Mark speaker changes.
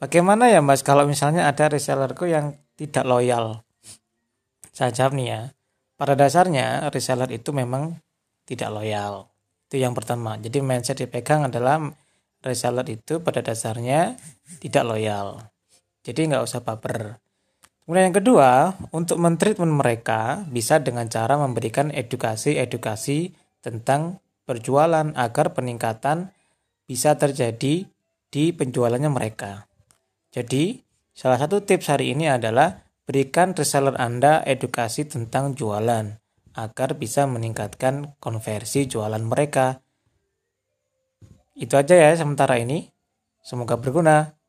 Speaker 1: bagaimana ya mas kalau misalnya ada resellerku yang tidak loyal? Saya jawab nih ya. Pada dasarnya reseller itu memang tidak loyal. Itu yang pertama. Jadi mindset dipegang adalah reseller itu pada dasarnya tidak loyal. Jadi nggak usah baper. Kemudian yang kedua, untuk mentreatment mereka bisa dengan cara memberikan edukasi-edukasi tentang berjualan agar peningkatan bisa terjadi di penjualannya mereka. Jadi, salah satu tips hari ini adalah berikan reseller Anda edukasi tentang jualan agar bisa meningkatkan konversi jualan mereka. Itu aja ya sementara ini. Semoga berguna.